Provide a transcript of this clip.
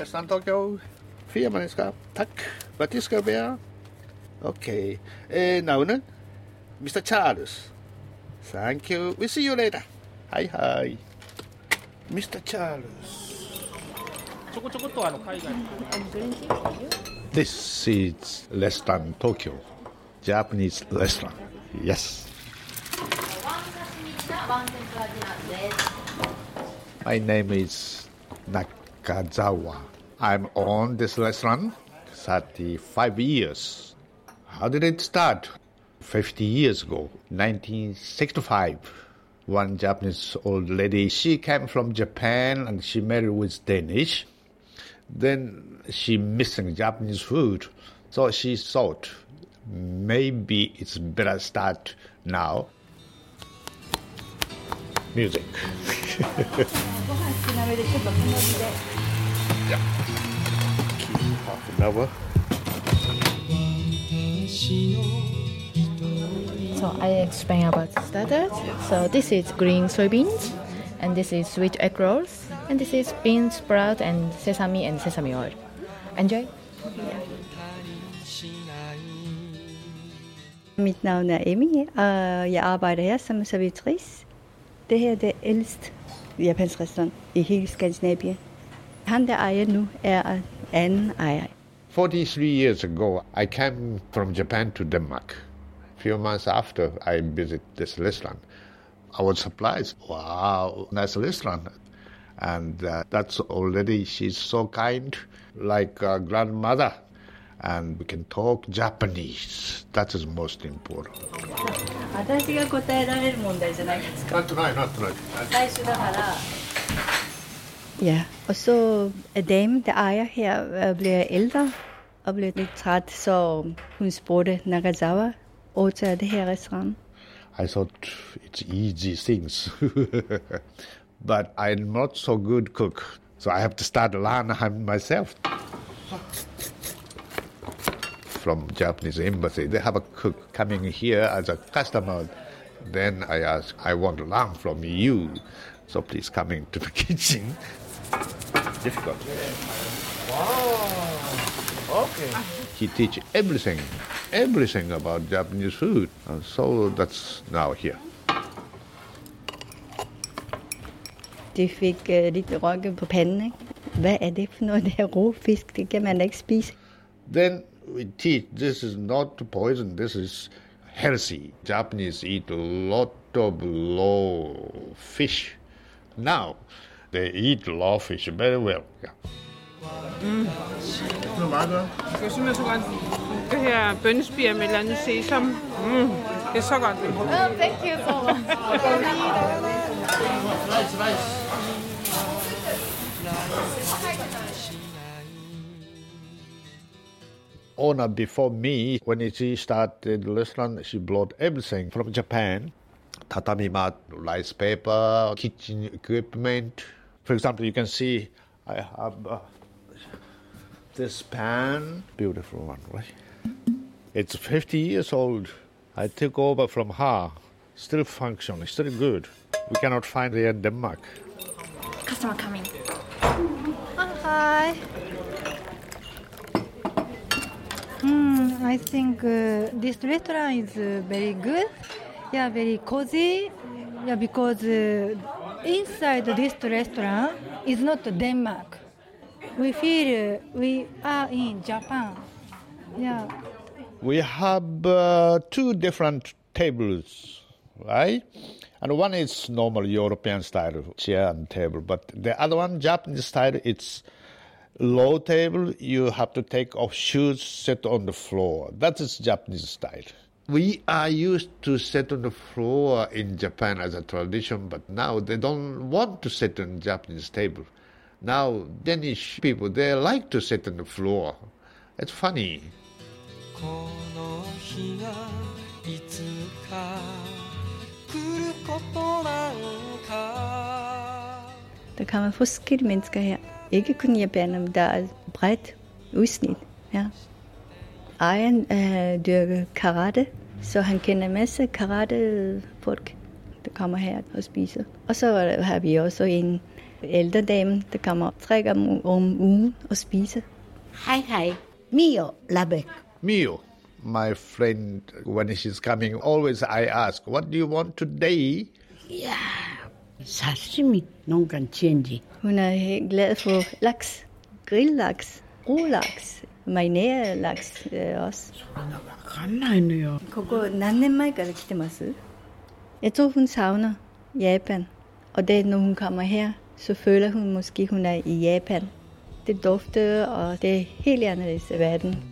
Restaurant Tokyo. Fire mennesker. Tak. Hvad det skal være? Okay. Øh, navne? Mr. Charles. Thank you. We'll see you later. Hej, hej. Mr. Charles. ちょこちょこっとあの海外の This is restaurant Tokyo. Japanese restaurant. Yes. My name is Nakazawa. I'm on this restaurant 35 years. How did it start? 50 years ago, 1965. One Japanese old lady, she came from Japan and she married with Danish. Then she missing Japanese food. So she thought maybe it's better start now. Music. Yeah. Half an hour. So I explain about starters. So this is green soybeans, and this is sweet egg rolls, and this is bean sprout and sesame and sesame oil. Enjoy. Mit navn er Emmy, og jeg arbejder her som servitrice. Det her er det ældste japansk restaurant i hele Skandinavien. Han, der ejer nu, er anden ejer. 43 years ago, I came from Japan to Denmark. A few months after, I visited this restaurant. I was surprised. Wow, nice restaurant. And uh, that's already, she's so kind, like a grandmother. And we can talk Japanese. That is most important. 私が答えられる問題じゃないですか。 Not tonight, not tonight. 最初だから。Ja, og så er damen, der ejer her, øh, bliver ældre og bliver lidt træt, så hun spurgte Nagasawa, overtager det her restaurant. I thought it's easy things. but I'm not so good cook. So I have to start learn myself. From Japanese embassy, they have a cook coming here as a customer. Then I ask, I want to learn from you. So please come into the kitchen. Difficult. Wow. Okay. He teach everything, everything about Japanese food. And so that's now here. De fik uh, lidt røgge på panden, ikke? Hvad er det for noget, der rå fisk? Det kan man da ikke spise. Then we teach this is not poison, this is healthy. Japanese eat a lot of raw fish. Now they eat raw fish very well. Yeah. Det er meget godt. Jeg kan simpelthen så godt det her bønnespiger med et eller andet sesam. Mm, det er så godt. Oh, thank you so much. Owner before me, when she started the restaurant, she brought everything from Japan. Tatami mat, rice paper, kitchen equipment. For example, you can see I have uh, this pan, beautiful one, right? It's 50 years old. I took over from her. Still functioning, still good. We cannot find it in Denmark. Customer coming. Hi. Mm, I think uh, this restaurant is uh, very good. Yeah, very cozy. Yeah, because uh, inside this restaurant is not Denmark. We feel uh, we are in Japan. Yeah. We have uh, two different tables, right? And one is normal European style chair and table, but the other one, Japanese style, it's low table. You have to take off shoes, sit on the floor. That is Japanese style. We are used to sit on the floor in Japan as a tradition, but now they don't want to sit on Japanese table. Now Danish people they like to sit on the floor. It's funny. この日がいつか来ることなんか Der kommer forskellige mennesker her. Ikke kun japanere, men der er bredt udsnit. Ja. Ejeren øh, dyrker karate, så han kender en masse karate-folk, der kommer her og spiser. Og så har vi også en ældre dame, der kommer tre gange om ugen og spiser. Hej hej. Mio Labek. Mio, my friend, when she's coming, always I ask, what do you want today? Sashimi. Nogle gange change. Hun er helt glad for laks, grillaks, rolaks, marineret laks øh, også. わかんないのよ。ここ何年前から来てます Jeg tror, hun savner Japan. Og det, når hun kommer her, så føler hun måske, hun er i Japan. Det dufter, og det er helt anderledes i verden.